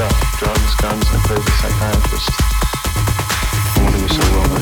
stuff drugs, guns, and a crazy psychiatrist. No wonder you're so well